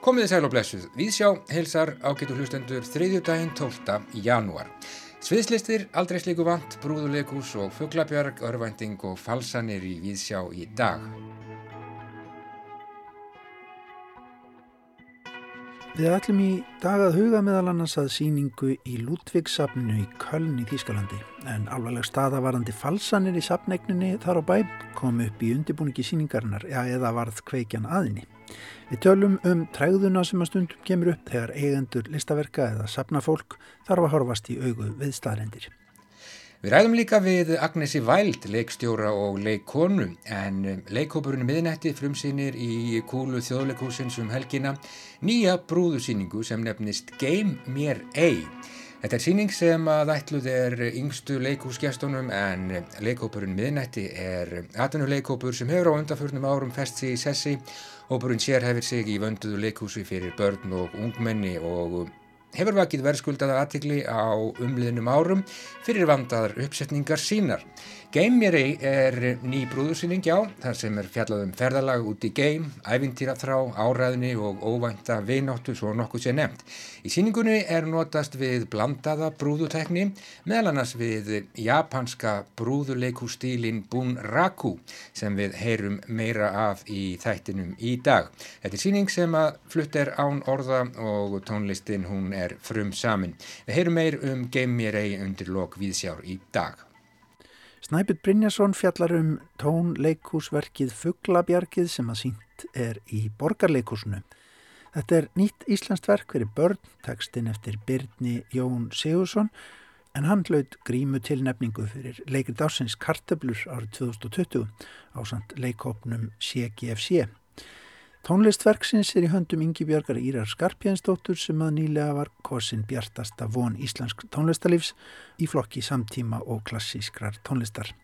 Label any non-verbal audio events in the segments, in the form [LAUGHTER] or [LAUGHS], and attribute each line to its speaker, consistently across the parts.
Speaker 1: Komiði sæl og blessuð, við sjá heilsar ágætu hlustendur þriðjudaginn 12. í janúar. Sviðslistir, aldrei slíku vant, brúðuleikus og fugglabjörg, örvænting og falsanir í viðsjá í dag.
Speaker 2: Við ætlum í dag að huga meðal annars að síningu í Ludvigsafninu í Köln í Þýskalandi en alvarleg staðavarandi falsanir í safneigninni þar á bæ kom upp í undibúningi síningarnar ja, eða varð kveikjan aðinni. Við tölum um træðuna sem að stundum kemur upp þegar eigendur listaverka eða safnafólk þarf að horfast í augu við staðrendir.
Speaker 1: Við ræðum líka við Agnesi Væld, leikstjóra og leikonu, en um, leikhópurinn miðnætti frumsýnir í kúlu þjóðleikúsins um helgina nýja brúðusýningu sem nefnist Game Mér Ei. Þetta er síning sem að ætluð er yngstu leikúsgestunum en leikhópurinn miðnætti er atvinnuleikhópur sem hefur á undanförnum árum festi í sessi. Hópurinn sér hefur sig í vönduðu leikhúsi fyrir börn og ungmenni og hefur vakið verðskuldaða aðtikli á umliðnum árum fyrir vandaðar uppsetningar sínar. Geimjari er ný brúðursýning já, þar sem er fjallað um ferðalag út í geim, ævintýraþrá, áræðni og óvænta vináttu svo nokkuð sé nefnt. Í síningunni er notast við blandaða brúðutekni, meðal annars við japanska brúðuleikústílin Bunraku sem við heyrum meira af í þættinum í dag. Þetta er síning sem að flutt er án orða og tónlistin hún er frum samin. Við heyrum meir um Geimjari undir lok viðsjár í dag.
Speaker 2: Snæpit Brynjason fjallar um tónleikúsverkið Fugglabjarkið sem að sínt er í borgarleikúsinu. Þetta er nýtt Íslands verk fyrir börn, tekstinn eftir Byrni Jón Sigursson en hann hlaut grímu tilnefningu fyrir leikrið ásins Kartablur árið 2020 á samt leikópnum CGFC. Tónlistverksins er í höndum Ingi Björgar Írar Skarpjænsdóttur sem að nýlega var kosin bjartasta von íslensk tónlistalífs í flokki samtíma og klassískrar tónlistar.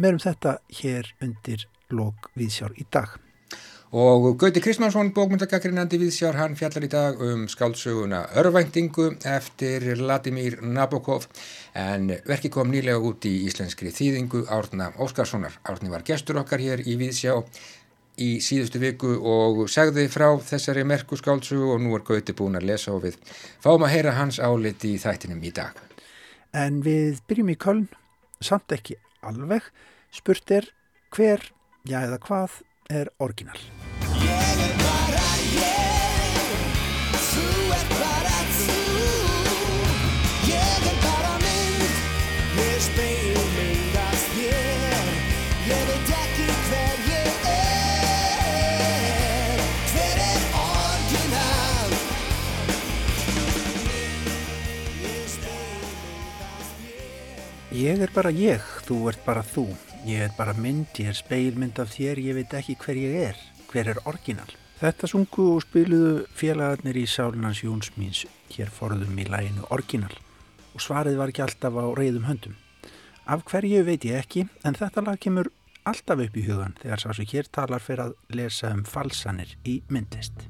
Speaker 2: Merum þetta hér undir lok viðsjár í dag.
Speaker 1: Og Gauti Kristmánsson, bókmyndagakrinandi viðsjár, hann fjallar í dag um skálsöguna Örvæntingu eftir Vladimir Nabokov en verki kom nýlega út í íslenskri þýðingu Árna Óskarssonar. Árni var gestur okkar hér í viðsjá í síðustu viku og segði frá þessari merku skáltsugu og nú er Gauti búin að lesa og við fáum að heyra hans álit í þættinum í dag.
Speaker 2: En við byrjum í Köln, samt ekki alveg, spurt er hver, já eða hvað, er orginal. Ég er bara ég, þú ert bara þú. Ég er bara mynd, ég er speilmynd af þér, ég veit ekki hver ég er. Hver er orginal? Þetta sungu og spiluðu félagarnir í Sálunans Jónsmíns hér forðum í læginu orginal og svarið var ekki alltaf á reyðum höndum. Af hverju veit ég ekki, en þetta lag kemur alltaf upp í hugan þegar sá sem hér talar fyrir að lesa um falsanir í myndist.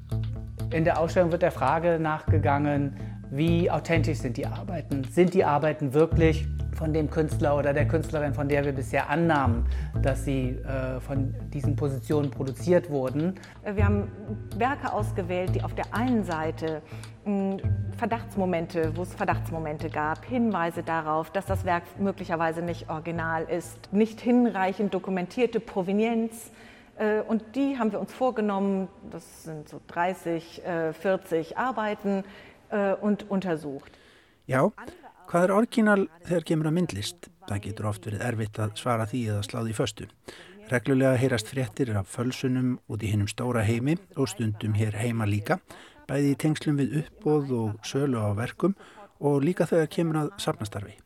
Speaker 3: In der Ausstellung wird der Frage nachgegangen, wie authentisch sind die Arbeiten? Sind die Arbeiten wirklich von dem Künstler oder der Künstlerin, von der wir bisher annahmen, dass sie äh, von diesen Positionen produziert wurden?
Speaker 4: Wir haben Werke ausgewählt, die auf der einen Seite mh, Verdachtsmomente, wo es Verdachtsmomente gab, Hinweise darauf, dass das Werk möglicherweise nicht original ist, nicht hinreichend dokumentierte Provenienz, äh, und die haben wir uns vorgenommen, das sind so 30, 40 Arbeiten, äh, und untersucht.
Speaker 2: Já, hvað er orginal þegar kemur að myndlist? Það getur oft verið erfitt að svara því eða sláði í föstu. Reglulega heyrast fréttir af fölsunum út í hinnum stóra heimi og stundum hér heima líka, bæði í tengslum við uppbóð og sölu á verkum og líka þegar kemur að safnastarfi.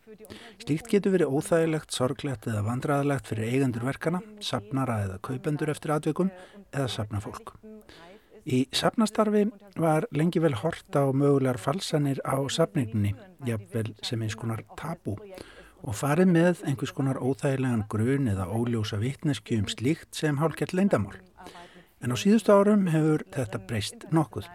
Speaker 2: Slíkt getur verið óþægilegt, sorglegt eða vandraðalegt fyrir eigendur verkana, safnara eða kaupendur eftir atveikum eða safnafólk. Í safnastarfi var lengi vel hort á mögulegar falsanir á safningunni, jafnvel sem eins konar tabú og farið með einhvers konar óþægilegan grun eða óljósa vittnesku um slíkt sem hálkett leindamál. En á síðustu árum hefur þetta breyst nokkuð.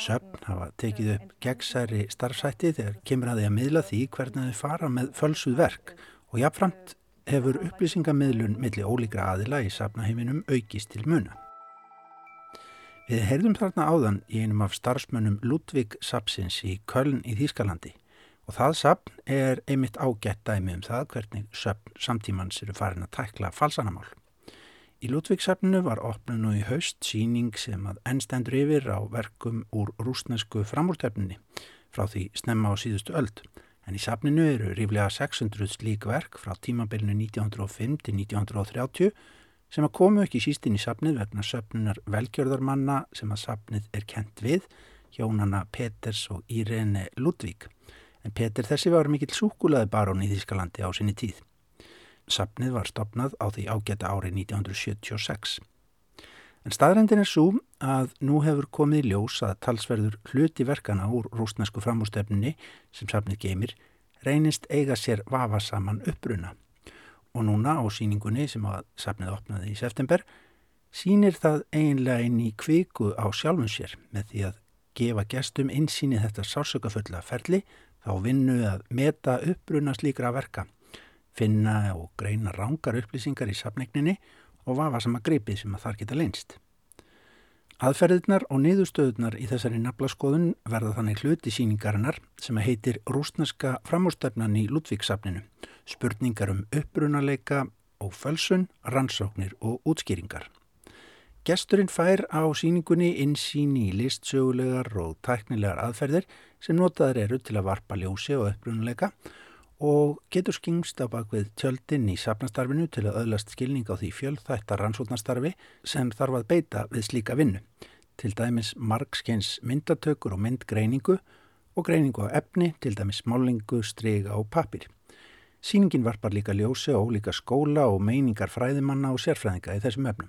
Speaker 2: Söfn hafa tekið upp gegnsæri starfsætti þegar kemur að því að miðla því hvernig þau fara með fölsuð verk og jáfnframt hefur upplýsingamiðlun millir ólíkra aðila í safnaheiminum aukist til muna. Við heyrðum þarna áðan í einum af starfsmönnum Ludvig Sapsins í Köln í Þýskalandi og það sapn er einmitt ágætt dæmi um það hvernig sapn samtímans eru farin að tækla falsanamál. Í Ludvig sapninu var opnunu í haust síning sem að ennstendur yfir á verkum úr rúsnesku framúrtefninni frá því snemma á síðustu öld en í sapninu eru ríflega 600 slík verk frá tímabilinu 1905 til 1930 sem að komu ekki sístinn í sapnið vegna söpnunar velgjörðarmanna sem að sapnið er kent við, hjónana Peters og Irene Ludvík. En Peter þessi var mikill súkulaði barón í Þískalandi á sinni tíð. Sapnið var stopnað á því ágæta ári 1976. En staðrendin er svo að nú hefur komið í ljós að talsverður hluti verkana úr rúsnesku framústefninni sem sapnið geymir reynist eiga sér vafa saman uppbruna og núna á síningunni sem að safnið opnaði í september sínir það eiginlega inn í kviku á sjálfum sér með því að gefa gestum insýni þetta sársökafulla ferli þá vinnu að meta uppbruna slíkra verka, finna og greina rángar upplýsingar í safnegninni og vafa sama gripið sem að þar geta leinst. Aðferðirnar og niðurstöðunar í þessari naflaskoðun verða þannig hluti síningarinnar sem heitir Rúsneska framúrstefnan í Ludvíksafninu spurningar um upprunaleika og fölsun, rannsóknir og útskýringar. Gesturinn fær á síningunni insýni í listsögulegar og tæknilegar aðferðir sem notaður eru til að varpa ljósi og upprunalega og getur skingst á bakvið tjöldinn í sapnastarfinu til að öðlast skilning á því fjöldþættar rannsóknastarfi sem þarf að beita við slíka vinnu, til dæmis margskeins myndatökur og myndgreiningu og greiningu á efni, til dæmis málingu, strega og papir. Sýningin varpar líka ljósi og líka skóla og meiningar fræðimanna og sérfræðinga í þessum efnum.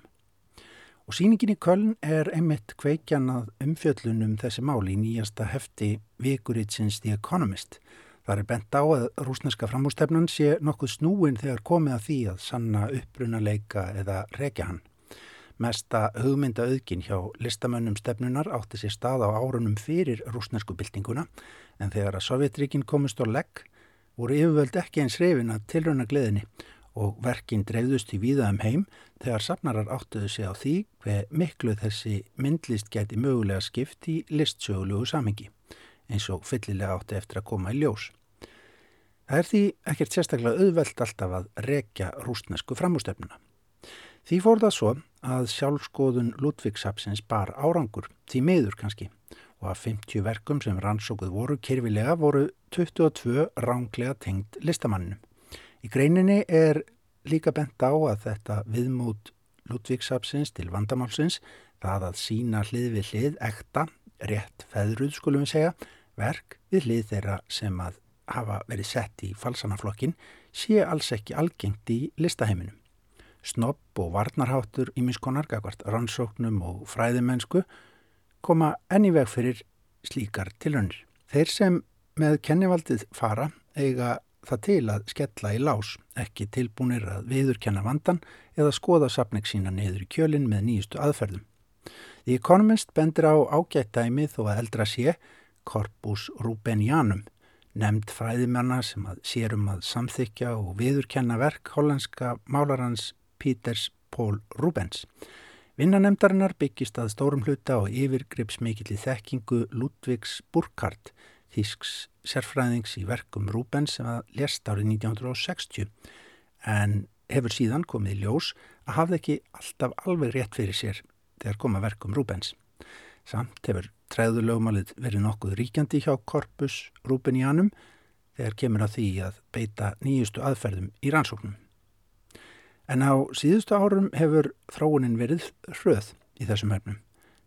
Speaker 2: Og sýningin í Köln er einmitt kveikjan að umfjöllunum þessi máli í nýjasta hefti Vikuritsins The Economist. Það er bent á að rúsneska framhústefnan sé nokkuð snúin þegar komið að því að sanna uppbrunaleika eða rekja hann. Mesta hugmynda auðgin hjá listamönnum stefnunar átti sér stað á árunum fyrir rúsnesku byltinguna en þegar að Sovjetríkin komist á legg voru yfirvöld ekki eins reyfin að tilröna gleðinni og verkinn dreifðust í víða um heim þegar safnarar áttuðu sig á því hver miklu þessi myndlist geti mögulega skipt í listsögulegu samengi eins og fyllilega átti eftir að koma í ljós. Það er því ekkert sérstaklega auðvelt alltaf að rekja rústnesku framústefnuna. Því fór það svo að sjálfskoðun Ludvíksapsins bar árangur, því meður kannski, og að 50 verkum sem rannsókuð voru kyrfilega voru 22 ránglega tengd listamanninu. Í greininni er líka bent á að þetta viðmút Ludvíksapsins til vandamálsins, það að sína hlið við hlið, ekta, rétt feðruð skulum við segja, verk við hlið þeirra sem að hafa verið sett í falsanaflokkin, sé alls ekki algengt í listaheiminum. Snopp og varnarháttur í miskonar, rannsóknum og fræðimennsku koma enni veg fyrir slíkar tilhörnir. Þeir sem með kennivaldið fara eiga það til að skella í lás, ekki tilbúinir að viðurkenna vandan eða skoða sapning sína niður í kjölinn með nýjustu aðferðum. The Economist bendir á ágættæmi þó að eldra sé Corpus Rubenianum, nefnd fræðimanna sem að sérum að samþykja og viðurkenna verk hollandska málarans Peters Paul Rubens. Vinnanemdarinnar byggist að stórum hluta og yfirgripsmikill í þekkingu Ludvigs Burkhardt, þísks sérfræðings í verkum Rubens sem að lest árið 1960 en hefur síðan komið í ljós að hafði ekki alltaf alveg rétt fyrir sér þegar koma verkum Rubens. Samt hefur træðulögmalið verið nokkuð ríkjandi hjá korpus Rubenianum þegar kemur að því að beita nýjustu aðferðum í rannsóknum. En á síðustu árum hefur þróunin verið hröð í þessum hefnum.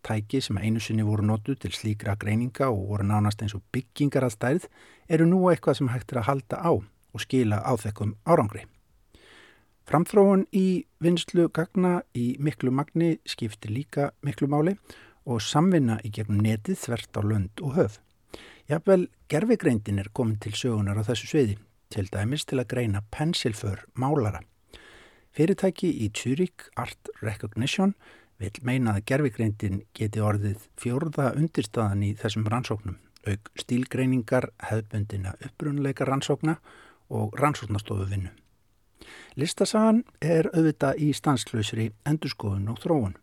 Speaker 2: Tæki sem einu sinni voru notu til slíkra greininga og voru nánast eins og byggingar að stærð eru nú eitthvað sem hægt er að halda á og skila áþekkum árangri. Framþróun í vinslu gagna í miklu magni skiptir líka miklu máli og samvinna í gegnum netið þvert á lönd og höf. Jafnvel gerfigreindin er komin til sögunar á þessu sviði, til dæmis til að greina pensilför málara. Fyrirtæki í Zurich Art Recognition vil meina að gerfigreindin geti orðið fjórða undirstaðan í þessum rannsóknum, auk stílgreiningar, hefðbundina upprunleika rannsókna og rannsóknastofuvinnu. Listasagan er auðvitað í stanslausri endurskoðun og þróun.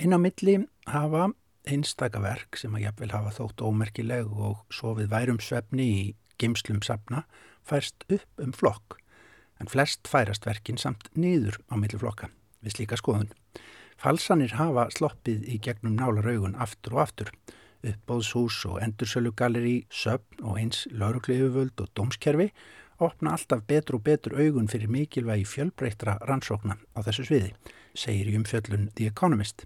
Speaker 2: Inn á milli hafa einstakaverk sem að jafnvel hafa þótt ómerkileg og svo við værum svefni í geimslum sapna færst upp um flokk en flest færast verkin samt niður á milli flokka við slíka skoðun. Falsanir hafa sloppið í gegnum nálaraugun aftur og aftur uppbóðshús og endursölugalleri, söpn og eins laurukliðuvöld og dómskerfi opna alltaf betur og betur augun fyrir mikilvægi fjölbreyttra rannsókna á þessu sviði, segir í umfjöllun The Economist.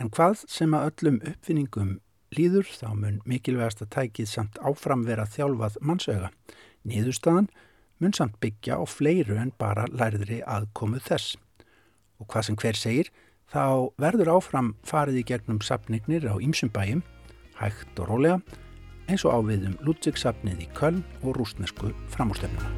Speaker 2: En hvað sem að öllum uppfinningum líður þá mun mikilvægast að tækið samt áfram vera þjálfað mannsauga. Nýðustafan mun samt byggja á fleiru en bara lærðri aðkomu þess. Og hvað sem hver segir, þá verður áfram farið í gegnum sapnignir á ýmsum bæjum, hægt og rólega, eins og áviðum Ludvigsafnið í Köln og rúsnesku framústefnuna.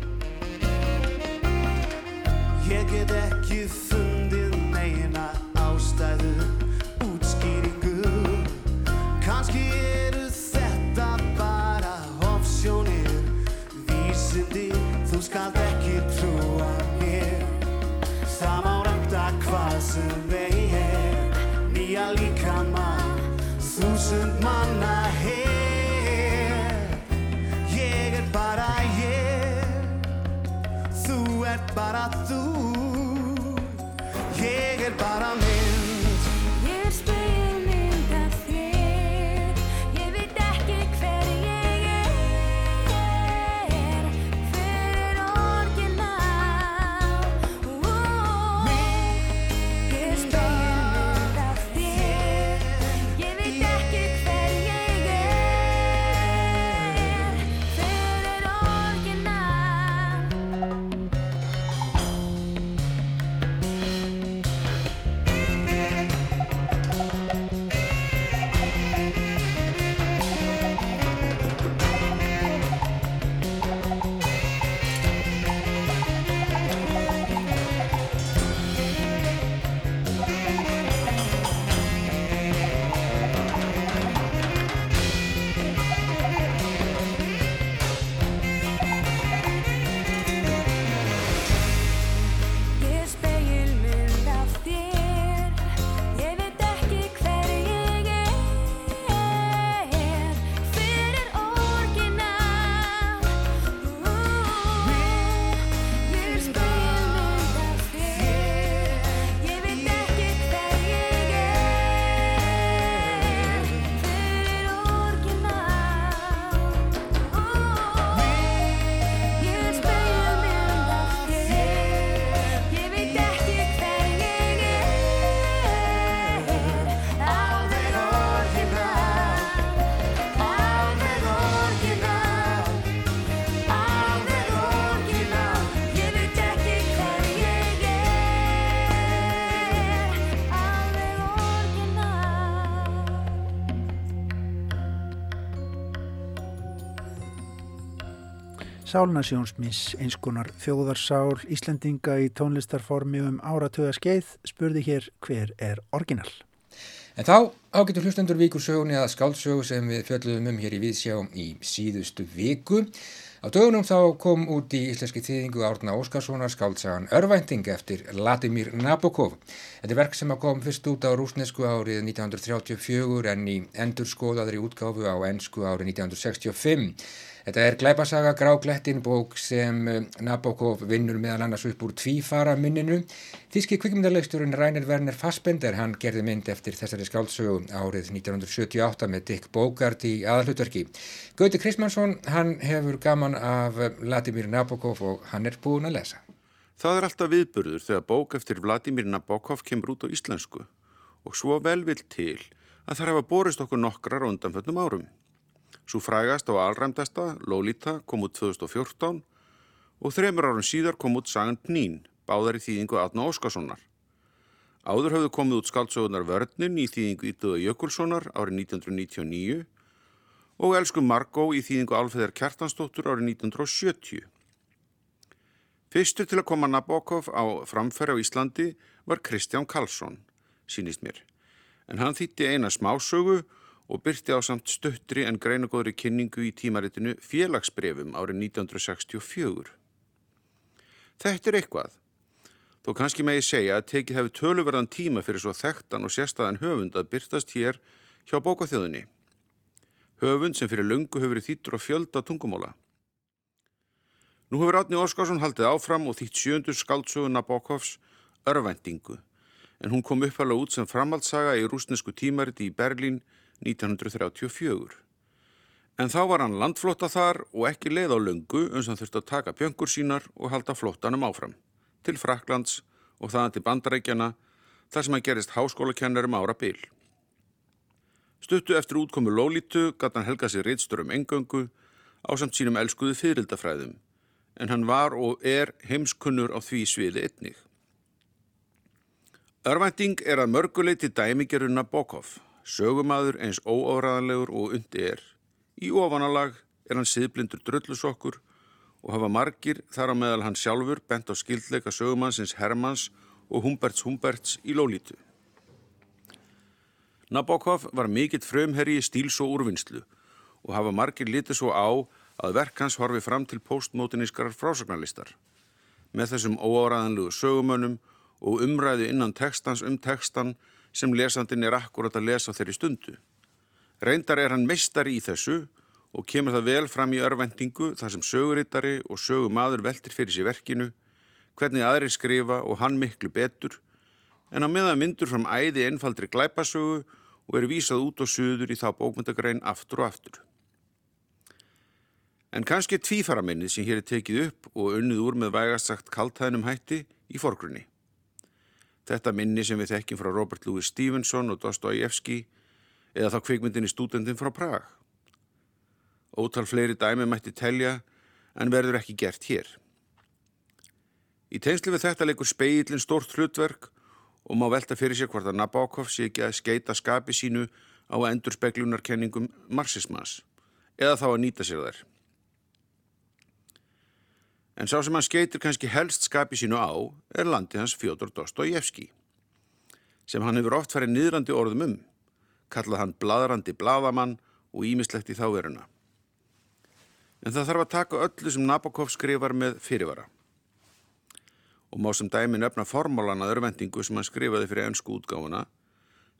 Speaker 2: Sálnasjónsmiss, einskonar þjóðarsál Íslendinga í tónlistarformi um áratöða skeið, spurði hér hver er orginal.
Speaker 1: En þá ágetur hlustendur vikur sögunni að skáldsögu sem við fjöldum um hér í Víðsjá í síðustu viku. Á dögunum þá kom út í íslenski þýðingu Árna Óskarssonar skáldsagan Örvænting eftir Latimir Nabokov. Þetta er verk sem kom fyrst út á rúsnesku árið 1934 en í endurskoðaðri útgáfu á ennsku árið 1965. Þetta er glæpasaga Gráklettin bók sem eh, Nabokov vinnur meðal annars upp úr tvífara minninu. Þíski kvikmyndarlegsturinn Rainer Werner Fassbender hann gerði mynd eftir þessari skáldsögu árið 1978 með Dick Bogart í aðalhutverki. Gauti Kristmannsson hann hefur gaman af Vladimir Nabokov og hann er búin að lesa.
Speaker 5: Það er alltaf viðburður þegar bók eftir Vladimir Nabokov kemur út á íslensku og svo vel vil til að það hefa borist okkur nokkrar á undanföllum árum. Svo frægast á alræmdasta, Lolita, kom út 2014 og þreymur árum síðar kom út Sagan Pnín, báðar í þýðingu Adna Óskarssonar. Áður höfðu komið út skaldsögunar Vörnin í þýðingu Ítuða Jökulssonar árið 1999 og Elsku Margó í þýðingu Alfeðar Kjartansdóttur árið 1970. Fyrstur til að koma Nabokov á framfæri á Íslandi var Kristján Karlsson, sínist mér, en hann þýtti eina smásögu og byrti á samt stuttri en greinagóðri kynningu í tímaritinu Félagsbrefum árið 1964. Þetta er eitthvað. þó kannski megi segja að tekið hefur töluverðan tíma fyrir svo þekktan og sérstæðan höfund að byrtast hér hjá bókaþjóðinni. Höfund sem fyrir lungu hefur þýttur á fjölda tungumóla. Nú hefur Átni Óskarsson haldið áfram og þýtt sjöndur skaldsögun Nabokovs Örvendingu en hún kom upphæfla út sem framhaldsaga í rúsnesku tímariti í Berlín 1934. En þá var hann landflotta þar og ekki leið á lungu uns hann þurfti að taka pjöngur sínar og halda flottanum áfram til Fraklands og þaðan til Bandarækjana þar sem hann gerist háskólakennarum ára byl. Stuttu eftir útkomu Lólítu gatt hann helga sér reitsturum engöngu á samt sínum elskuðu fyririldafræðum en hann var og er heimskunnur á því sviði etnig. Örvænting er að mörguleiti dæmigeruna Bokov, sögumadur eins óáraðanlegur og undi er. Í ofanalag er hann siðblindur dröllusokkur og hafa margir þar á meðal hann sjálfur bent á skildleika sögumannsins Hermanns og Humberts Humberts í Lólítu. Nabokov var mikill frömherri í stíls og úrvinnslu og hafa margir litið svo á að verk hans horfi fram til postmótinískar frásagnarlistar. Með þessum óáraðanlegu sögumönnum og umræðu innan tekstans um tekstan sem lesandin er akkurat að lesa þeirri stundu. Reyndar er hann meistari í þessu og kemur það vel fram í örvendingu þar sem sögurittari og sögumadur veltir fyrir sér verkinu, hvernig aðri skrifa og hann miklu betur, en á meðan myndur fram æði einfaldri glæpasögu og er vísað út og suður í þá bókmyndagrein aftur og aftur. En kannski tvífaraminnið sem hér er tekið upp og unnið úr með vægast sagt kaltæðnum hætti í forgrunni. Þetta minni sem við þekkjum frá Robert Louis Stevenson og Dostoyevski eða þá kvikmyndinni Stúdendin frá Prag. Ótal fleiri dæmi mætti telja en verður ekki gert hér. Í tegnslu við þetta leikur speilin stort hlutverk og má velta fyrir sér hvort að Nabokov sé ekki að skeita skapi sínu á endurspeiklunarkenningum marxismas eða þá að nýta sér þær. En sá sem hann skeitir kannski helst skapi sínu á er landi hans Fjóður Dostojevski sem hann hefur oft farið niðrandi orðum um, kallað hann bladrandi bladamann og ímislegt í þáveruna. En það þarf að taka öllu sem Nabokov skrifar með fyrirvara. Og má sem dæmi nefna formálana örvendingu sem hann skrifaði fyrir ennsku útgáfuna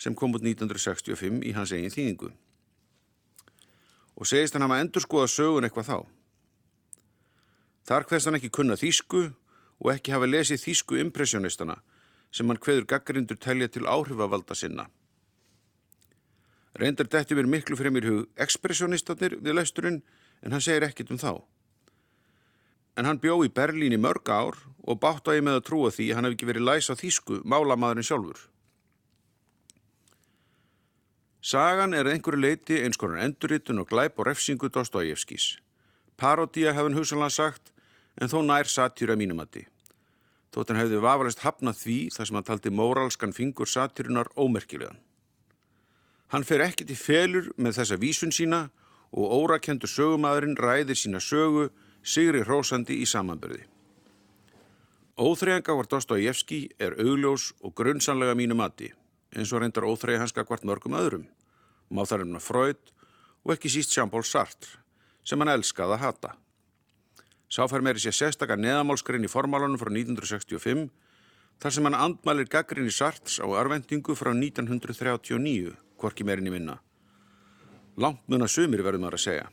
Speaker 5: sem kom út 1965 í hans eigin þýningu. Og segist hann hafa endur skoða sögun eitthvað þá. Þar hverst hann ekki kunna þýsku og ekki hafa lesið þýsku impressionistana sem hann hveður gaggrindur telja til áhrifavalda sinna. Reyndar dætti mér miklu fremir hug ekspressionistanir við lesturinn en hann segir ekkit um þá. En hann bjó í Berlín í mörg ár og bátt á ég með að trúa því hann hef ekki verið læs á þýsku málamadurinn sjálfur. Sagan er einhverju leiti eins konar endurittun og glæp og refsingu Dostojevskis. Parodía hefði hann hugsanlega sagt en þó nær satýra mínumatti. Þótt hann hefði vafalist hafnað því þar sem hann taldi móralskan fingur satýrunar ómerkilegan. Hann fer ekkit í felur með þessa vísun sína og órakendur sögumadurinn ræðir sína sögu Sigri Hrósandi í samanbyrði. Óþreyjanga var Dostojevski er augljós og grunnsanlega mínu mati eins og reyndar óþreyja hans skakvart mörgum öðrum. Má þar um að Freud og ekki síst Jean-Paul Sartre sem hann elskaði að hata. Sáfær meiri sér sérstakar neðamálskrinn í formálunum frá 1965 þar sem hann andmælir gaggrinni Sarts á arvendingu frá 1939, hvorki meirinni minna. Langt mun að sumir verðum að segja.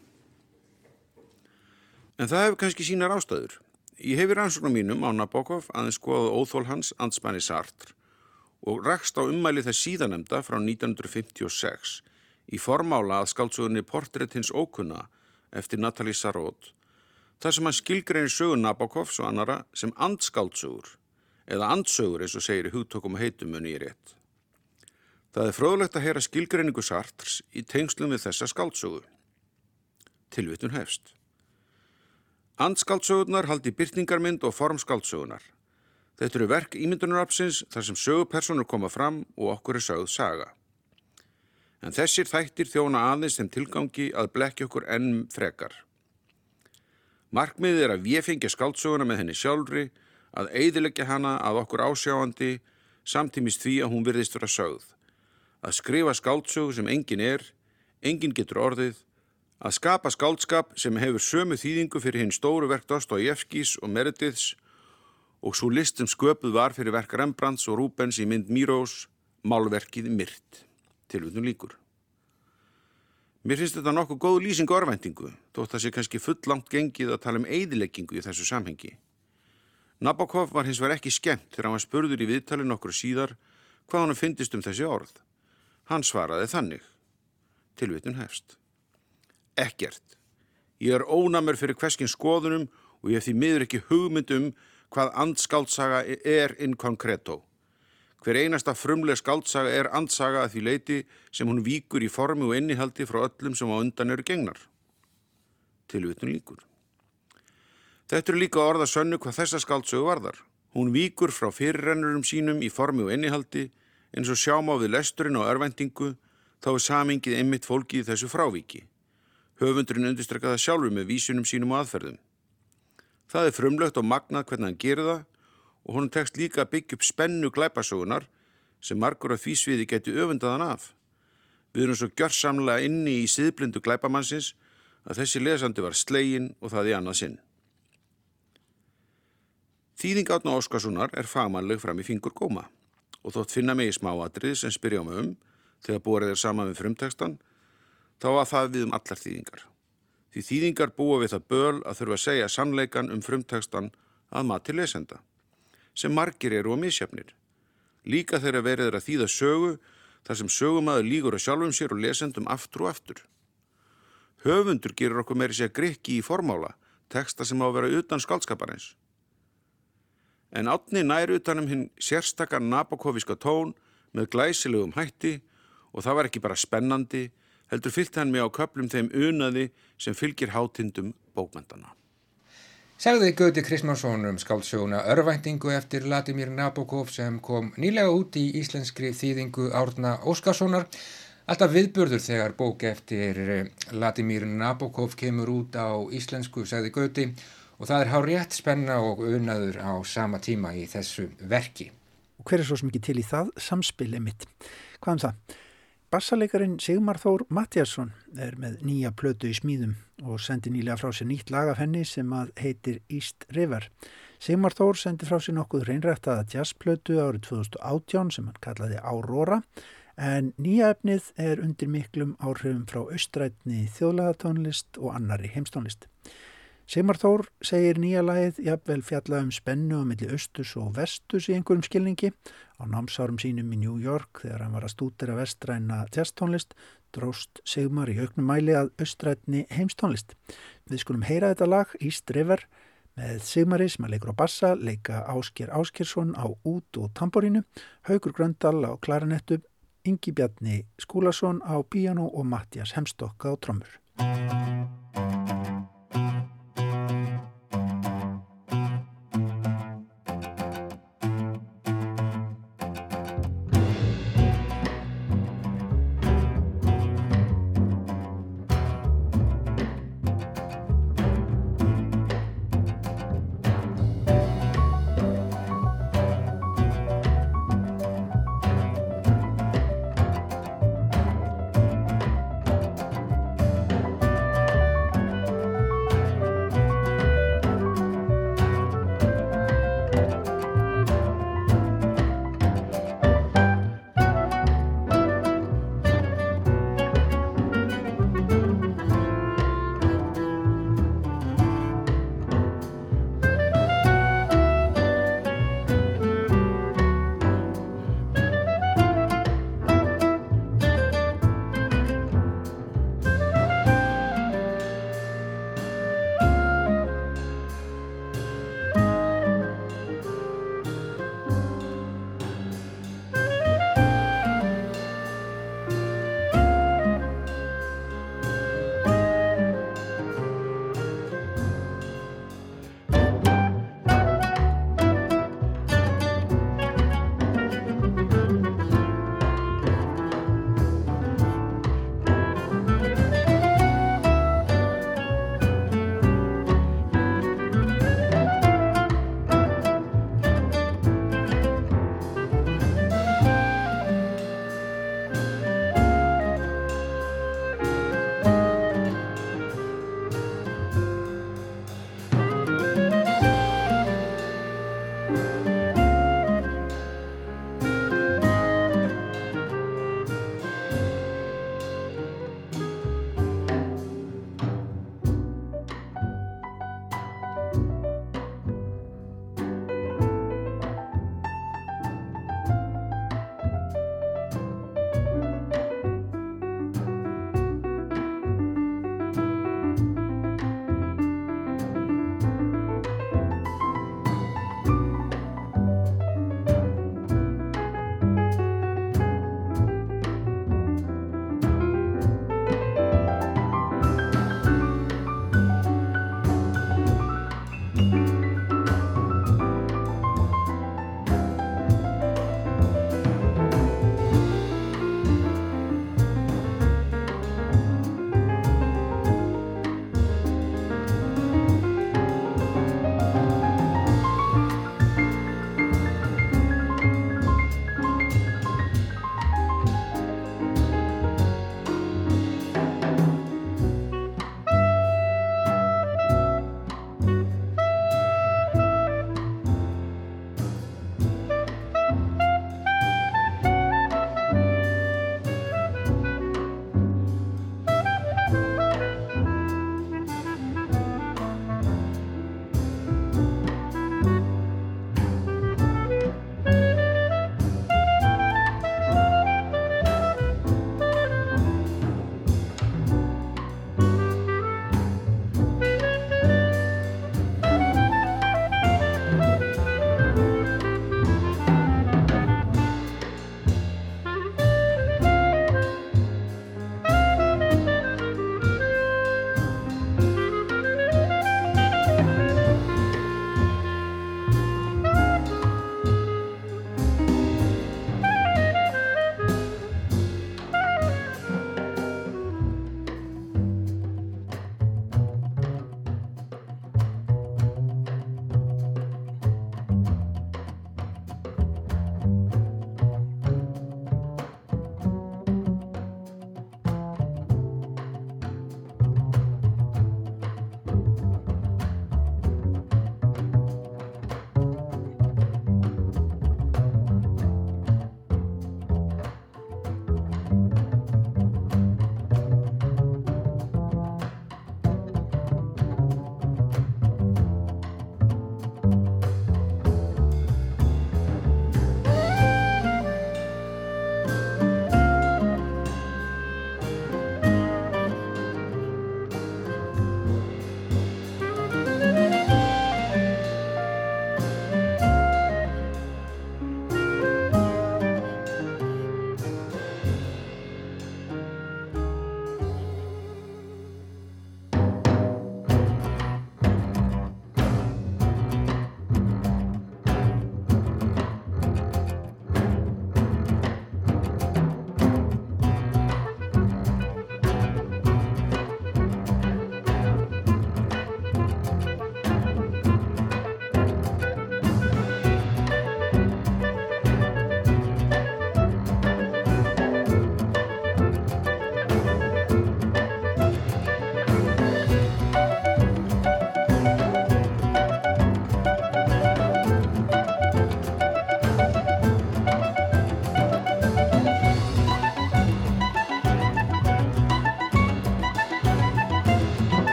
Speaker 5: En það hefur kannski sínar ástöður. Ég hefur ansóknum mínum á Nabokov aðeins skoðað óþól hans andspanni Sartre og rakst á ummæli þess síðanemda frá 1956 í formála að skáltsugunni Portrétt hins ókunna eftir Natalie Sarraud þar sem hann skilgreinir sögur Nabokovs og annara sem andskáldsögur eða andsögur eins og segir í hugtökum og heitumunni í rétt. Það er fröðlegt að heyra skilgreiningu Sartres í tengslum við þessa skáldsögu. Tilvitun hefst. Andskáldsögurnar haldi byrtingarmynd og formskáldsögunar. Þetta eru verk ímyndunarapsins þar sem sögupersonur koma fram og okkur er sögð saga. En þessir þættir þjóna aðeins þeim tilgangi að blekja okkur enn frekar. Markmiðið er að við fengja skáldsöguna með henni sjálfri, að eidilegja hana að okkur ásjáandi, samtímist því að hún virðist vera sögð. Að skrifa skáldsögu sem engin er, engin getur orðið, að skapa skáldskap sem hefur sömu þýðingu fyrir hinn stóru verk Dostojevskis og Merediths og svo listum sköpuð var fyrir verk Rembrandts og Rubens í mynd Mírós, málverkið Myrt, tilvöldum líkur. Mér finnst þetta nokkuð góð lýsing og örvendingu, þótt það sé kannski full langt gengið að tala um eidileggingu í þessu samhengi. Nabokov var hins vegar ekki skemmt þegar hann var spurður í viðtali nokkur síðar hvað hann finnist um þessi orð. Hann svaraði þannig. Tilvitun hefst. Ekkert. Ég er ónamur fyrir hverskinn skoðunum og ég því miður ekki hugmynd um hvað andskáltsaga er in concreto. Hver einasta frumleg skáltsaga er andsaga að því leiti sem hún víkur í formi og innihaldi frá öllum sem á undan eru gengnar. Tilvitun líkur. Þetta eru líka orða sönnu hvað þessa skáltsögu varðar. Hún víkur frá fyrirrennurum sínum í formi og innihaldi eins og sjáma við lesturinn og örvendingu þá er samingið einmitt fólki í þessu frávíki. Höfundurinn undistrekkaða sjálfur með vísunum sínum og aðferðum. Það er frumlögt og magnað hvernig hann gerir það og honum tekst líka að byggja upp spennu glæpasögunar sem margur af því sviði geti öfundaðan af. Við erum svo gjörsamlega inni í siðblindu glæpamannsins að þessi lesandi var slegin og það í annað sinn. Þýðing átna Óskarssonar er fagmannleg fram í fingur góma og þótt finna mig í smáatrið sem spyrja um um þegar borðið er sama við frumtekstan þá var það við um allar þýðingar. Því þýðingar búa við það böl að þurfa að segja sannleikan um frumtekstan að mati lesenda, sem margir eru á misjafnir. Líka þeirra verið að þýða sögu þar sem sögumæður lígur að sjálfum sér og lesendum aftur og aftur. Höfundur gerur okkur meiri sér grikki í formála, teksta sem á að vera utan skaldskaparins. En átni nær utanum hinn sérstakar nabokovíska tón með glæsilegum hætti og það var ekki bara spennandi, heldur fyllt hann mig á köplum þeim unaði sem fylgir hátindum bókmyndana.
Speaker 1: Segði Gauti Kristmánsson um skáldsöguna Örvæntingu eftir Latimír Nabokov sem kom nýlega út í íslenskri þýðingu Árna Óskarssonar. Alltaf viðburður þegar bók eftir Latimír Nabokov kemur út á íslensku, segði Gauti, og það er hár rétt spenna og unaður á sama tíma í þessu verki.
Speaker 2: Og hver er svo mikið til í það? Samspilið mitt. Hvað um það? Bassalegarin Sigmar Þór Mattiasson er með nýja plötu í smíðum og sendi nýlega frá sér nýtt lag af henni sem að heitir East River. Sigmar Þór sendi frá sér nokkuð reynrættaða jazzplötu árið 2018 sem hann kallaði Aurora en nýja efnið er undir miklum áhrifum frá austrætni þjóðlagatónlist og annari heimstónlist. Sigmar Þór segir nýja lagið jafnvel fjalla um spennu á milli austus og vestus í einhverjum skilningi. Á námsárum sínum í New York þegar hann var að stúdira vestræna jazztónlist dróst Sigmar í auknum mæli að austrætni heimstónlist. Við skulum heyra þetta lag East River með Sigmari sem að leikur á bassa, leika Ásker Áskersson á út og tamborínu, Haugur Gröndal á klarinettu, Ingi Bjarni Skúlason á piano og Mattias Hemstokka á trommur.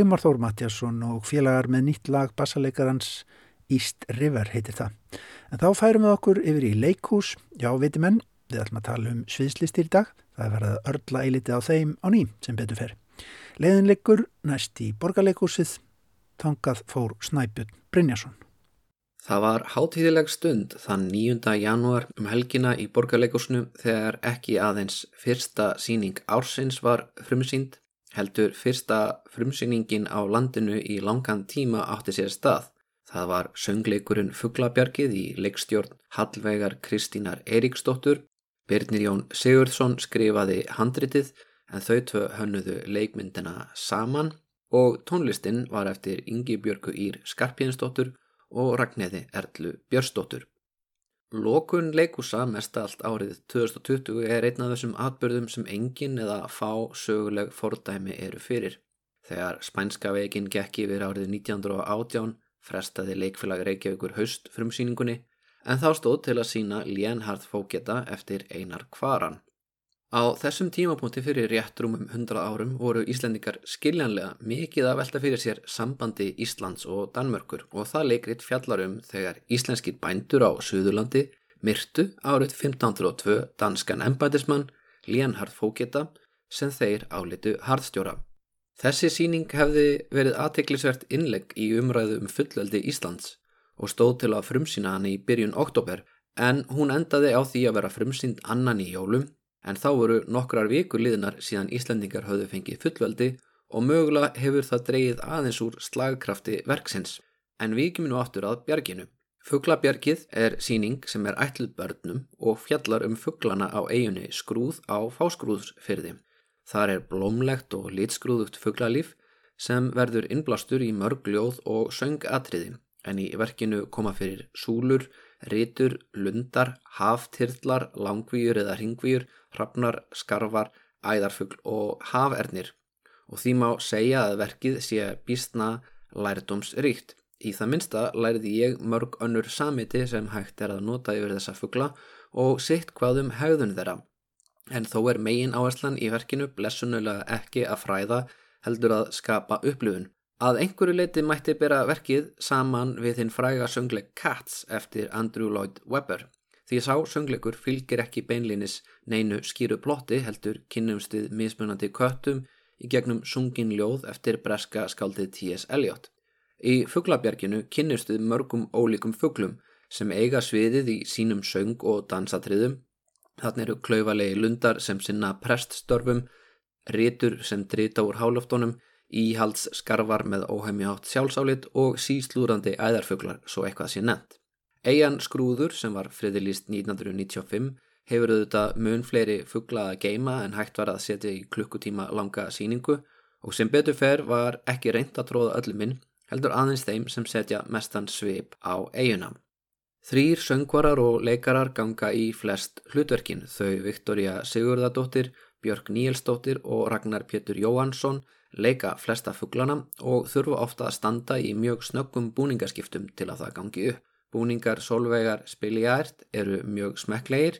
Speaker 2: Sigmar Þór Matjásson og félagar með nýtt lag bassalegarans East River heitir það. En þá færum við okkur yfir í leikhús, já veitum enn, við ætlum að tala um sviðslistir í dag, það er verið að örla eilitið á þeim á ný sem betur fer. Leðinleikur næst í borgarleikhúsið, tangað fór Snæbjörn Brynjarsson.
Speaker 6: Það var hátíðileg stund þann 9. janúar um helgina í borgarleikusnu þegar ekki aðeins fyrsta síning ársins var frumsýnd, heldur fyrsta frumsýningin á landinu í langan tíma átti sér stað. Það var söngleikurinn Fuglabjargið í leikstjórn Hallvegar Kristínar Eiríksdóttur. Birnir Jón Sigurðsson skrifaði handritið en þau tvö hönnuðu leikmyndina saman og tónlistinn var eftir Ingi Björgu Ír Skarpjensdóttur og Ragnæði Erlu Björnsdóttur. Lokun leikusa mest allt árið 2020 er einn af þessum atbyrðum sem engin eða fá söguleg fordæmi eru fyrir. Þegar spænska veginn gekk yfir árið 1918 frestaði leikfélag Reykjavíkur haust frumsýningunni en þá stóð til að sína Lénhard Fóketa eftir einar kvaran. Á þessum tímapunkti fyrir réttrumum 100 árum voru Íslendingar skiljanlega mikið að velta fyrir sér sambandi Íslands og Danmörkur og það leikrit fjallarum þegar íslenskir bændur á Suðurlandi myrtu árið 1502 danskan embætismann Lénhard Fóketa sem þeir álitu harðstjóra. Þessi síning hefði verið aðteklisvert innlegg í umræðu um fullveldi Íslands og stóð til að frumsýna hann í byrjun oktober en hún endaði á því að vera frumsýnd annan í jólum en þá voru nokkrar vikur liðnar síðan Íslandingar höfðu fengið fullveldi og mögulega hefur það dreyið aðeins úr slagkrafti verksins. En við ekki minu áttur að bjarginu. Fuglabjargið er síning sem er ætluð börnum og fjallar um fugglana á eiginni skrúð á fáskrúðsfyrði. Þar er blómlegt og litskrúðugt fugglalíf sem verður innblástur í mörg ljóð og söngatriði en í verkinu koma fyrir súlur, rítur, lundar, haftyrlar, langvíur eða ringvíur, hrafnar, skarvar, æðarfugl og hafernir og því má segja að verkið sé býstna lærdómsríkt. Í það minsta lærði ég mörg önnur samiti sem hægt er að nota yfir þessa fuggla og sitt hvað um hegðun þeirra en þó er megin áherslan í verkinu blessunulega ekki að fræða heldur að skapa upplifun. Að einhverju leiti mætti bera verkið saman við hinn fræga söngleik Cats eftir Andrew Lloyd Webber. Því sá söngleikur fylgir ekki beinlinis neinu skýru plotti heldur kynnumstuð mismunandi köttum í gegnum sungin ljóð eftir breska skáldið T.S. Eliot. Í fugglabjarginu kynnustuð mörgum ólíkum fugglum sem eiga sviðið í sínum söng og dansatriðum Þannig eru klaufalegi lundar sem sinna preststörfum, rítur sem drita úr hálöftónum, íhalds skarvar með óhæmi átt sjálfsálit og síslúrandi æðarfuglar svo eitthvað sé nefnt. Eian skrúður sem var friðilist 1995 hefur auðvitað mun fleiri fugla að geima en hægt var að setja í klukkutíma langa síningu og sem betur fer var ekki reynd að tróða öllum inn heldur aðeins þeim sem setja mestan svip á eiguna. Þrýr söngvarar og leikarar ganga í flest hlutverkin, þau Viktoria Sigurðardóttir, Björg Níelsdóttir og Ragnar Pétur Jóhansson leika flesta fugglana og þurfa ofta að standa í mjög snöggum búningaskiptum til að það gangi upp. Búningar Solveigar Spiljært eru mjög smekklegir,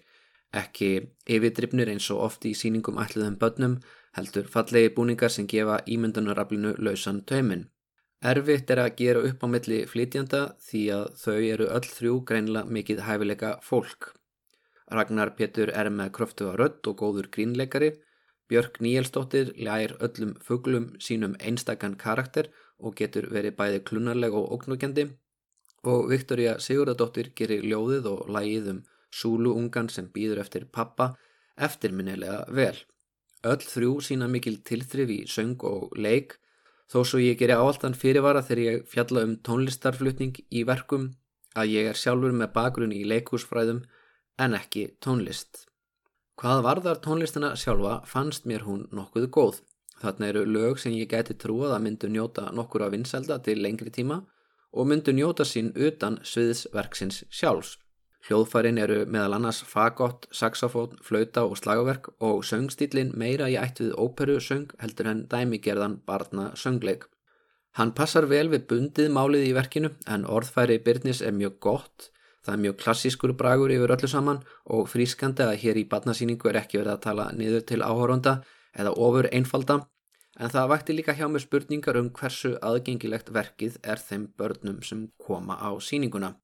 Speaker 6: ekki yfirdrifnir eins og oft í síningum ætluðum börnum, heldur fallegi búningar sem gefa ímyndunaraflinu lausan tauminn. Erfitt er að gera upp á milli flytjanda því að þau eru öll þrjú greinlega mikið hæfileika fólk. Ragnar Pétur er með kröftu á rödd og góður grínleikari, Björk Níelsdóttir lær öllum fugglum sínum einstakann karakter og getur verið bæði klunarleg og óknúkjandi og Viktoria Sigurðardóttir gerir ljóðið og lægið um súluungan sem býður eftir pappa eftirminnilega vel. Öll þrjú sína mikil tilþrif í söng og leik Þó svo ég geri áaldan fyrirvara þegar ég fjalla um tónlistarflutning í verkum að ég er sjálfur með bakgrunn í leikúsfræðum en ekki tónlist. Hvað varðar tónlistina sjálfa fannst mér hún nokkuð góð. Þarna eru lög sem ég geti trúað að myndu njóta nokkur af vinselda til lengri tíma og myndu njóta sín utan sviðsverksins sjálfs. Hljóðfærin eru meðal annars fagott, saxofón, flauta og slagaverk og söngstílin meira í ætt við óperusöng heldur en dæmigerðan barna söngleik. Hann passar vel við bundið málið í verkinu en orðfæri Byrnis er mjög gott, það er mjög klassískur bragur yfir öllu saman og frískandi að hér í barnasýningu er ekki verið að tala niður til áhóronda eða ofur einfalda en það vakti líka hjá mér spurningar um hversu aðgengilegt verkið er þeim börnum sem koma á síninguna.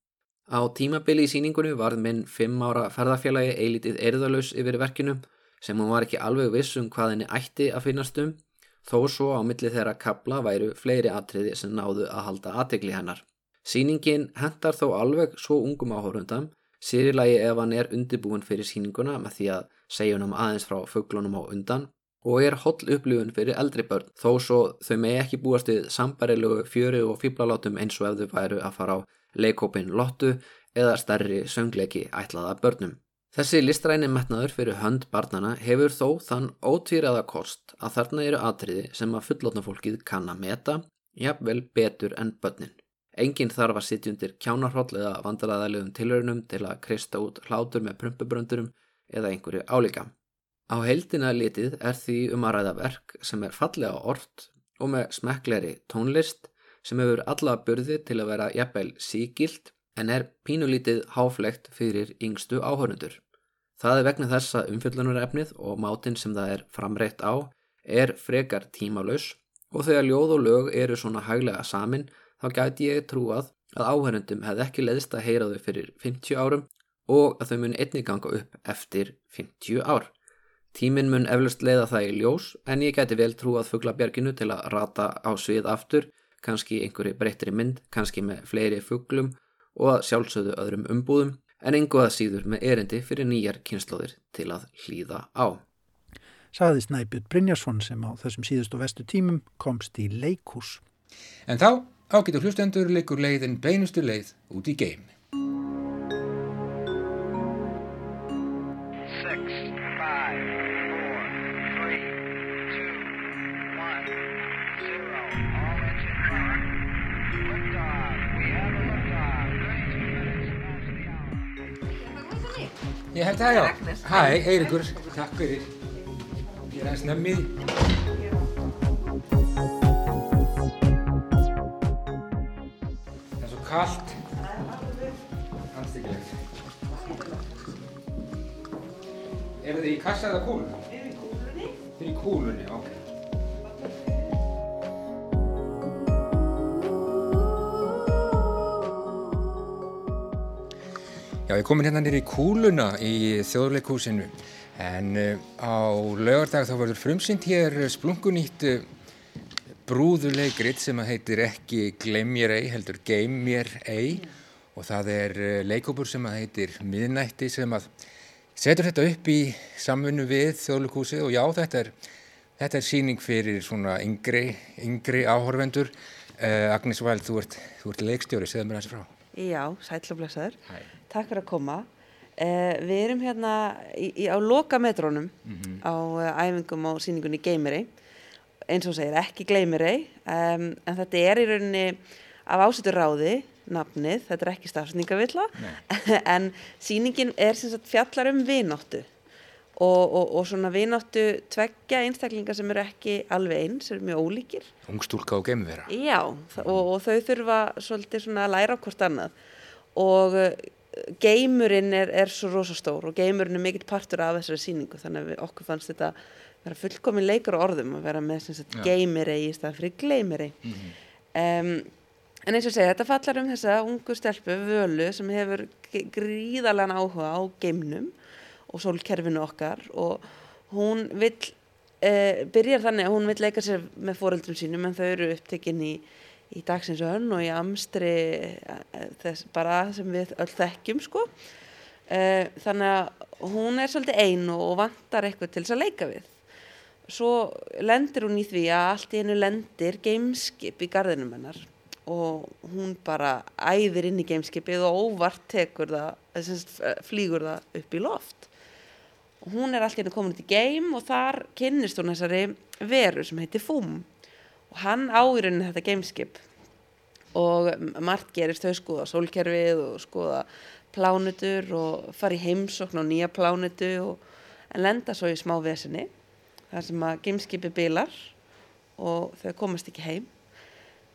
Speaker 6: Á tímabili í síningunni varð minn fimm ára ferðarfélagi eilítið erðalus yfir verkinu sem hún var ekki alveg viss um hvað henni ætti að finnast um, þó svo á milli þeirra kabla væru fleiri atriði sem náðu að halda aðtegli hennar. Sýningin hendar þó alveg svo ungum áhórundam, sérilagi ef hann er undibúin fyrir síninguna með því að segja hann aðeins frá fugglunum á undan og er holl upplifun fyrir eldri börn þó svo þau megi ekki búast við sambarilegu fjöri og fýblalátum eins og ef þau væru að fara á leikópin lottu eða stærri söngleiki ætlaða börnum. Þessi listræni metnaður fyrir hönd barnana hefur þó þann ótvíraða kost að þarna eru atriði sem að fullotna fólkið kann að meta, jafnvel betur en börnin. Engin þarf að sitja undir kjánarhóll eða vandræðalegum tilhörunum til að kreista út hlátur með prumpubröndurum eða einhverju álíka. Á heildina litið er því um að ræða verk sem er fallega orrt og með smekkleri tónlist sem hefur alla burði til að vera jafnveil síkilt en er pínulítið háflegt fyrir yngstu áhörundur. Það er vegna þess að umfjöllunarefnið og mátin sem það er framreitt á er frekar tímalös og þegar ljóð og lög eru svona hæglega samin þá gæti ég trúað að áhörundum hefði ekki leðist að heyra þau fyrir 50 árum og að þau mun einni ganga upp eftir 50 ár. Tímin mun eflust leiða það í ljós en ég gæti vel trúað fugglabjarginu til að rata á svið aftur, kannski einhverju breyttri mynd, kannski með fleiri fugglum og að sjálfsögðu öðrum umbúðum en einhverða síður með erindi fyrir nýjar kynnslóðir til að hlýða á.
Speaker 2: Saði Snæbjörn Brynjarsson sem á þessum síðustu vestu tímum komst í leikús.
Speaker 1: En þá Ágætu hlustendur leikur leiðin beinustu leið út í geim. Ég held það já. Hæ, Eirikur, takk fyrir. Ég er aðeins nefnið. Kallt Handstyggilegt Er þið í kassa eða kúlu?
Speaker 7: Við erum í kúlunni?
Speaker 1: Þið er í kúlunni, ok. Já, ég kom hérna nýri í kúluna í þjóðleikúsinu en uh, á lögardag þá verður frumsynd hér splungunýtt uh, brúðuleikrit sem heitir ekki Gleim mér ei, heldur Geim mér ei og það er eh, leikópur sem heitir Miðnætti sem að setur þetta upp í samfunnu við þjóðlugúsið og já þetta er, þetta er síning fyrir svona yngri, yngri áhorfendur. Uh, Agnes Væld, þú ert, þú ert leikstjóri, segð mér þessi frá.
Speaker 7: Já, sætlublesaður. Takk fyrir að koma. Uh, við erum hérna í, í, á lokametrónum mm -hmm. á uh, æfingum á síningunni Geimiri eins og segir ekki gleymir ei um, en þetta er í rauninni af ásettur ráði nafnið, þetta er ekki stafsningavilla [LAUGHS] en síningin er sem sagt fjallar um vináttu og, og, og svona vináttu tveggja einstaklingar sem eru ekki alveg eins, eru mjög ólíkir.
Speaker 1: Ungstúlka og geimvera.
Speaker 7: Já, og, og þau þurfa svolítið svona að læra hvort annað. Og uh, geimurinn er, er svo rosastór og geimurinn er mikill partur af þessari síningu þannig að við, okkur fannst þetta vera fullkomin leikur á orðum að vera með geimiri í stað fyrir gleimiri mm -hmm. um, en eins og segja þetta fallar um þessa ungu stelpu völu sem hefur gríðalega áhuga á geimnum og sólkerfinu okkar og hún vil uh, byrjar þannig að hún vil leika sér með fóreldrum sínum en þau eru upptekinn í í dagsins önn og í amstri eh, þess bara sem við öll þekkjum sko. Uh, þannig að hún er svolítið einu og vantar eitthvað til þess að leika við svo lendir hún í því að allt í hennu lendir gameskip í gardinum hennar og hún bara æðir inn í gameskipið og óvart tekur það flýgur það upp í loft. Og hún er allt í hennu komin út í game og þar kynnist hún þessari veru sem heitir Fum og hann áirunni þetta gameskip og margt gerist þau skoða sólkerfið og skoða plánutur og fara í heimsokn og nýja plánutu og lenda svo í smá vesinni þar sem að gameskipi bilar og þau komast ekki heim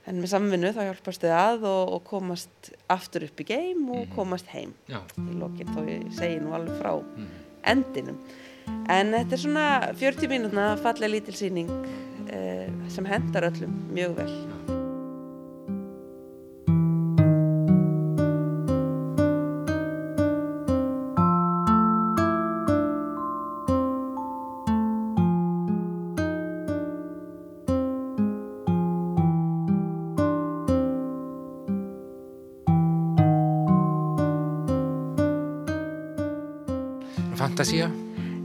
Speaker 7: en með samvinnu þá hjálpast þau að og, og komast aftur upp í game og mhm. komast heim Já. í lokin þó ég segi nú alveg frá mm. endinum en þetta er svona 40 mínútna fallega lítilsýning uh, sem hendar öllum mjög vel.
Speaker 1: Fantasía?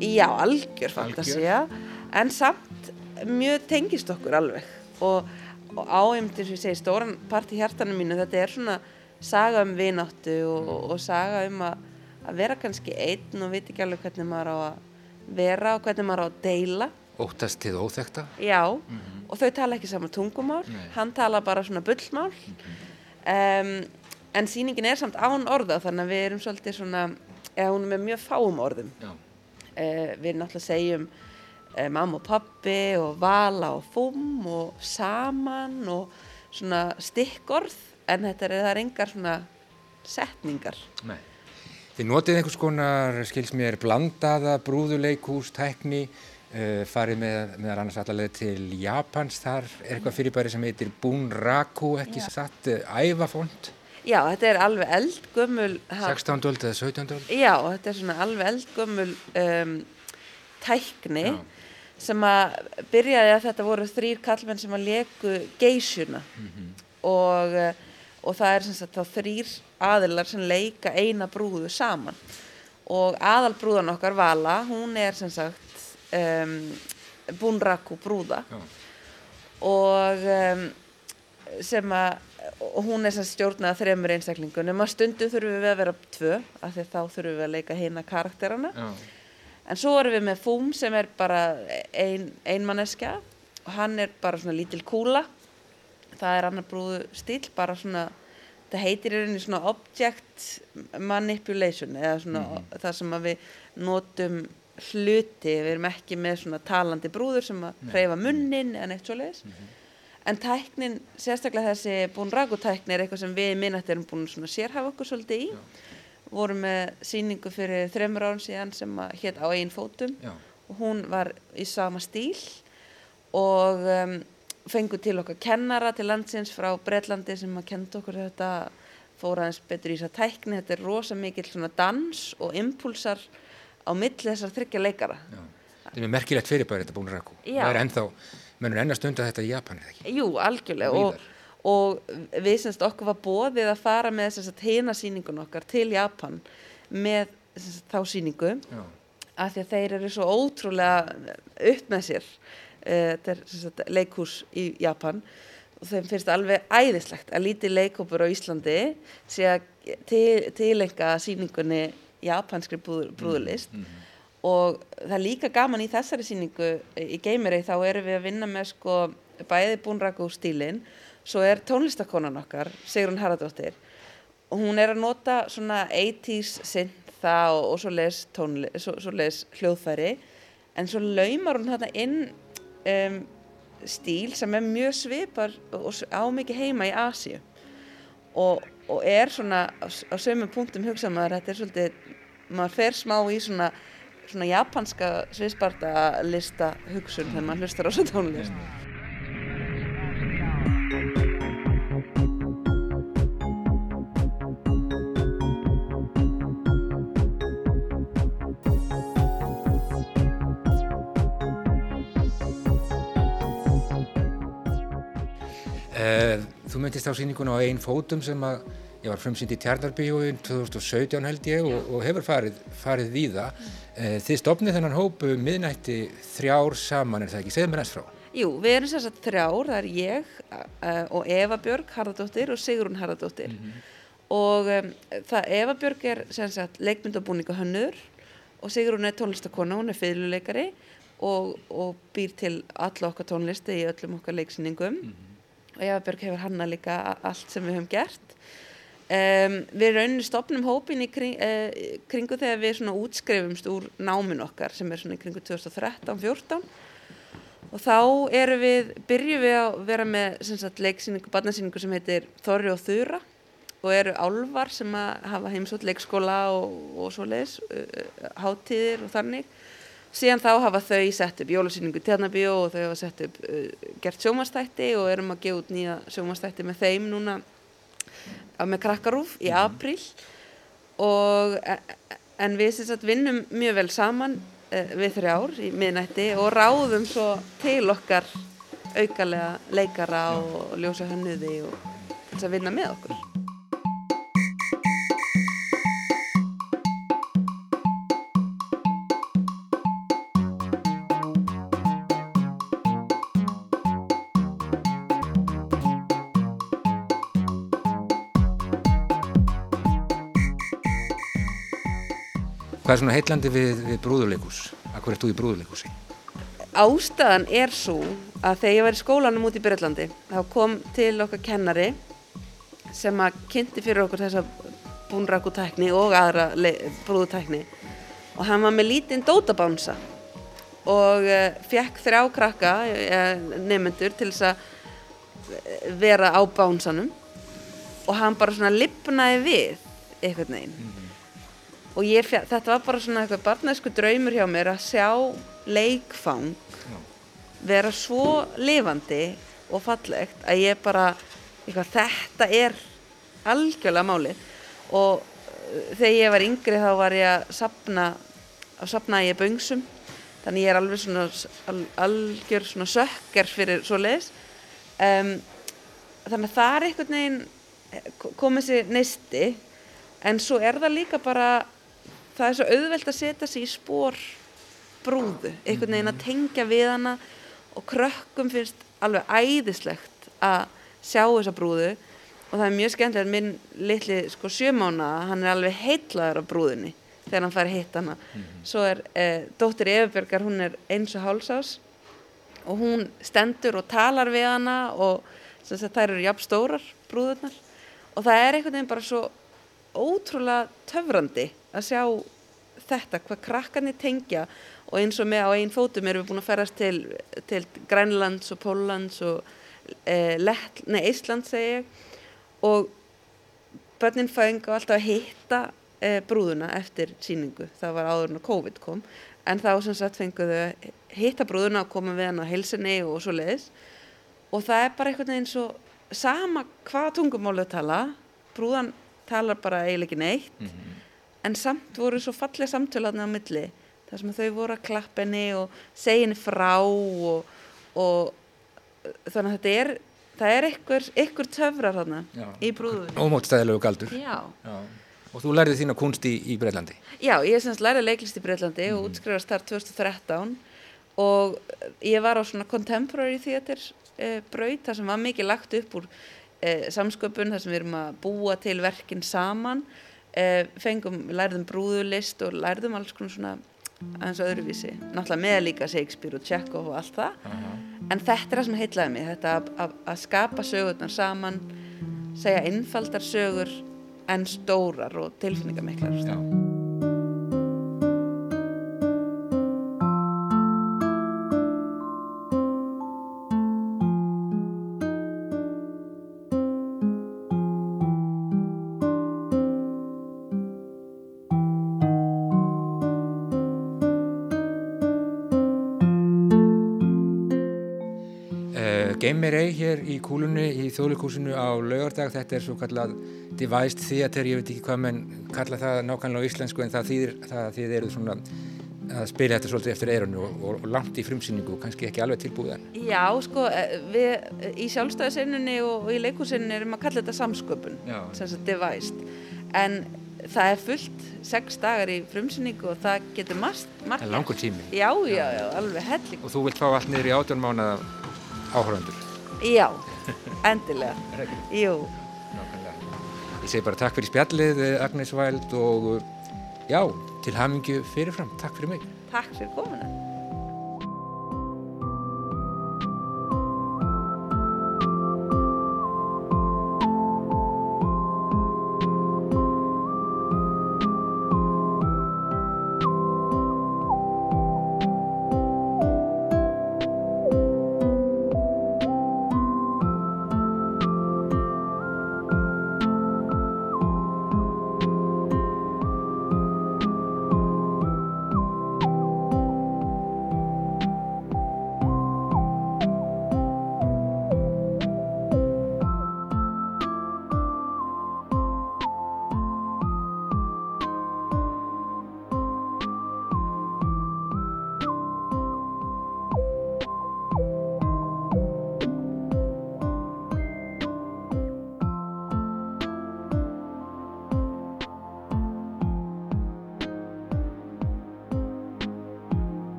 Speaker 7: Já, algjör fantasía, en samt mjög tengist okkur alveg. Og, og áheimt eins og ég segi stóran part í hjartanum mínu, þetta er svona saga um vináttu og, og saga um að, að vera kannski einn og viti ekki alveg hvernig maður á að vera og hvernig maður á að deila.
Speaker 1: Óttast til óþekta?
Speaker 7: Já, og þau tala ekki saman tungumál, hann tala bara svona bullmál, um, en sýningin er samt án orða þannig að við erum svolítið svona, eða hún er með mjög fáum orðum. Uh, við náttúrulega segjum uh, mamma og pappi og vala og fum og saman og svona stikkorð en þetta er, það engar svona setningar.
Speaker 1: Nei. Þið notið einhvers konar, skils mér, blandaða, brúðuleikús, tækni, uh, farið með, meðal annars allavega til Japans, þar er eitthvað fyrirbæri sem heitir Bunraku, ekki
Speaker 7: Já.
Speaker 1: satt, ævafont,
Speaker 7: Já, þetta er alveg eldgömmul
Speaker 1: 16. öld eða 17. öld.
Speaker 7: Já, þetta er svona alveg eldgömmul um, tækni
Speaker 1: Já.
Speaker 7: sem að byrjaði að þetta voru þrýr kallmenn sem að leku geysjuna og, uh, og það er sem sagt þá þrýr aðilar sem leika eina brúðu saman og aðalbrúðan okkar Vala, hún er sem sagt um, Bunraku brúða
Speaker 1: Já.
Speaker 7: og um, sem að og hún er sem stjórnað þremur einstaklingunum að stundum þurfum við að vera tvö af því þá þurfum við að leika heina karakterana.
Speaker 1: Já.
Speaker 7: en svo erum við með Fúm sem er bara ein, einmanneskja og hann er bara svona lítil kúla. Það er annar brúðu stíl bara svona það heitir í rauninni svona object manipulation eða svona það sem að við notum hluti, við erum ekki með svona talandi brúður sem að hreyfa munnin eða neitt svoleiðis en tæknin, sérstaklega þessi búnraku tækni er eitthvað sem við minnætt erum búin svona sérhafa okkur svolítið í vorum með síningu fyrir þremur árum síðan sem að hétt á einn fótum
Speaker 1: Já.
Speaker 7: og hún var í sama stíl og um, fengu til okkar kennara til landsins frá Breitlandi sem að kenda okkur þetta fór aðeins betur í þess að tækni þetta er rosa mikill svona dans og impulsar á milli þessar þryggja leikara
Speaker 1: Já. Þetta er mjög merkilegt fyrirbæri þetta Bunraku.
Speaker 7: Já.
Speaker 1: Það er ennþá, mennur enn að stunda þetta í Japan eða ekki?
Speaker 7: Jú, algjörlega
Speaker 1: Og
Speaker 7: og, við semst okkur var bóðið að fara með þess að hina sýningun okkar til Japan með sagt, þá sýningu
Speaker 1: Já.
Speaker 7: af því að þeir eru svo ótrúlega upp með sér Eh, þetta er leikhús í Japan og þeim finnst alveg æðislegt að lítið leikhópur á Íslandi sé að til, tilenga sýningunni japanskri brúð, brúðlist og það er líka gaman í þessari sýningu í Geimirei þá erum við að vinna með sko bæði búnraku stílin svo er tónlistakonan okkar Sigrun Haraldóttir og hún er að nota svona 80s syntha og, og svo les, svo, svo les hljóðfæri. En svo laumar hún þarna inn um, stíl sem er mjög svipar og s- á mikið heima í Asíu. Og, og er svona á, s- á sömu punktum hugsa maður þetta er svolítið, maður fer smá í svona svona japanska sviðsparta lista hugsun þegar maður hlustar á svo tónlist.
Speaker 1: Uh, þú myndist á sýninguna á einn fótum sem að ég var frumsýnd í Tjarnarbíóin 2017 held ég og, og hefur farið, farið víða. Uh, þið stopnið þennan hópu miðnætti þrjár saman er það ekki? Segðu mér næst frá.
Speaker 7: Jú, við erum sér satt þrjár, það er ég uh, og Eva Björg Harðardóttir og Sigrun Harðardóttir og um, það Eva Björg er sagt leikmyndabúninga hönnur og Sigrun er tónlistakona, hún er fiðluleikari og, og býr til alla okkar tónlisti í öllum okkar leiksýningum og Eva Björg hefur hanna líka allt sem við höfum gert um, við rauninni stopnum hópin í kring, uh, kringu þegar við svona útskrifumst úr námin okkar sem er svona í kringu 2013-14 og þá erum við, byrjum við að vera með sagt, leiksýningu, barnasýningu sem heitir Þorri og Þura og eru álvar sem að hafa heimsótt leikskóla og, og svoleiðis, uh, hátíðir og þannig. Síðan þá hafa þau sett upp jólasýningu tjarnabíó og þau hafa sett upp uh, gert sjómastætti og erum að gefa út nýja sjómastætti með þeim núna með krakkarúf í apríl. Og en við sem sagt vinnum mjög vel saman uh, við þrjár í miðnætti og ráðum svo til okkar aukalega leikara og ljósa hönnuði og til að vinna með okkur
Speaker 1: Hvað er svona heitlandi við, við brúðuleikus? Akkur ert þú í brúðuleikusi?
Speaker 7: Ástæðan er svo að þegar ég var í skólanum út í Breitlandi þá kom til okkar kennari sem að kynnti fyrir okkur þessa búnrakutækni og aðra brúðutækni og hann var með lítinn dótabánsa og eh, fekk þrjá krakka uh, nefnendur til þess að vera á bánsanum og hann bara svona lipnaði við eitthvað neginn mm -hmm og ég, þetta var bara svona eitthvað barnæsku draumur hjá mér að sjá leikfang Já. vera svo lifandi og fallegt að ég bara eitthvað, þetta er algjörlega máli og uh, þegar ég var yngri þá var ég að sapna að sapna ég böngsum. Þannig ég er alveg svona al, algjör svona sökker fyrir svo leiðis um, þannig að það er einhvern veginn eh, komið sér neisti. En svo er það líka bara það er svo auðvelt að setja sér í spór brúðu, einhvern veginn að tengja við hana og krökkum finnst alveg æðislegt að sjá þessa brúðu og það er mjög skemmtilegt minn litli sko sjömána, hann er alveg heitlaður af brúðinni þegar hann fær hitt hana. -hmm. svo er eh, dóttir Efibergar, hún er eins og hálsás og hún stendur og talar við hana og það eru jafn stórar brúðurnar. Og það er einhvern veginn bara svo ótrúlega töfrandi að sjá þetta, hvað krakkarnir tengja. Og eins og með á einn fótum erum við búin að ferast til, til Grænlands og Póllands og e, Ísland segi og börnin fæðinga alltaf að hitta e, brúðuna eftir síningu, það var áður en COVID kom. En þá sem sagt fenguðu hitta brúðuna og koma við hann á helsinni og svo leiðis og það er bara einhvern veginn svo sama hvað tungumálu tala. Brúðan talar bara eiginlega ekki neitt mm -hmm en samt voru svo fallega samtölaðna á milli þar sem þau voru að klappa henni og segja henni frá og, og þannig að þetta er það er ykkur, ykkur töfrar þarna Já. í brúðunni
Speaker 1: Ómótstæðilegu galdur
Speaker 7: Já.
Speaker 1: Já. Og þú lærið þína kunst í, í Breitlandi
Speaker 7: Já, ég er semst lærið leiklist í Breitlandi mm. og útskrifast þar 2013 og ég var á svona contemporary theater eh, braut þar sem var mikið lagt upp úr eh, samsköpun þar sem við erum að búa til verkinn saman eh, fengum, lærðum brúðulist og lærðum alls konar svona aðeins öðruvísi, náttúrulega með líka Shakespeare og Chekhov og allt það. Uh -huh. en þetta er það sem heitlaði mig, þetta að skapa sögurnar saman segja einfaldar sögur en stórar og tilfinningamiklar
Speaker 1: Geimirei hér í kúlunni í þjóðleikúsinu á laugardag, þetta er svo kallað devised theater, ég veit ekki hvað menn kalla það nákvæmlega á íslensku en það þýðir það þið eru svona að spila þetta svolítið eftir eirunni og, og, og langt í frumsýningu, kannski ekki alveg tilbúðan.
Speaker 7: Já, sko, eh, við í sjálfstæðisennunni og, og í leikúsinni erum að kalla þetta samsköpun, sem sagt devised, en það er fullt sex dagar í frumsýningu og það getur margt.
Speaker 1: Það er langur tími.
Speaker 7: Já, já, já, alveg helling.
Speaker 1: Og þú vilt fá allt niður í átjón mánuða áhöröndur.
Speaker 7: Já, endilega. [LAUGHS] Jú.
Speaker 1: Nákvæmlega. Ég segi bara takk fyrir spjallið Agnes Væld og já, til hamingju fyrirfram. Takk fyrir mig.
Speaker 7: Takk fyrir komuna.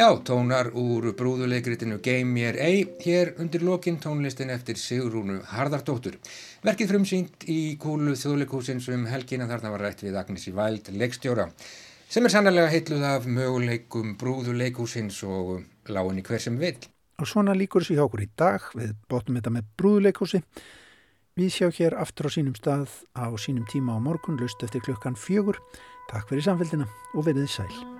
Speaker 1: Já, tónar úr brúðuleikritinu Game Mér Ei, hér undir lokin tónlistin eftir Sigrúnu Harðardóttur. Verkið frumsýnt í kúlu þjóðleikúsins um helgina þarna var rætt við Agnesi Væld, leikstjóra, sem er sannlega heitluð af möguleikum brúðuleikúsins og láginni hver sem vil.
Speaker 2: Og svona líkur þessi hjá okkur í dag, við bóttum þetta með brúðuleikúsi. Við sjá hér aftur á sínum stað á sínum tíma á morgun, lust eftir klukkan fjögur. Takk fyrir samfélgina og verið sæl.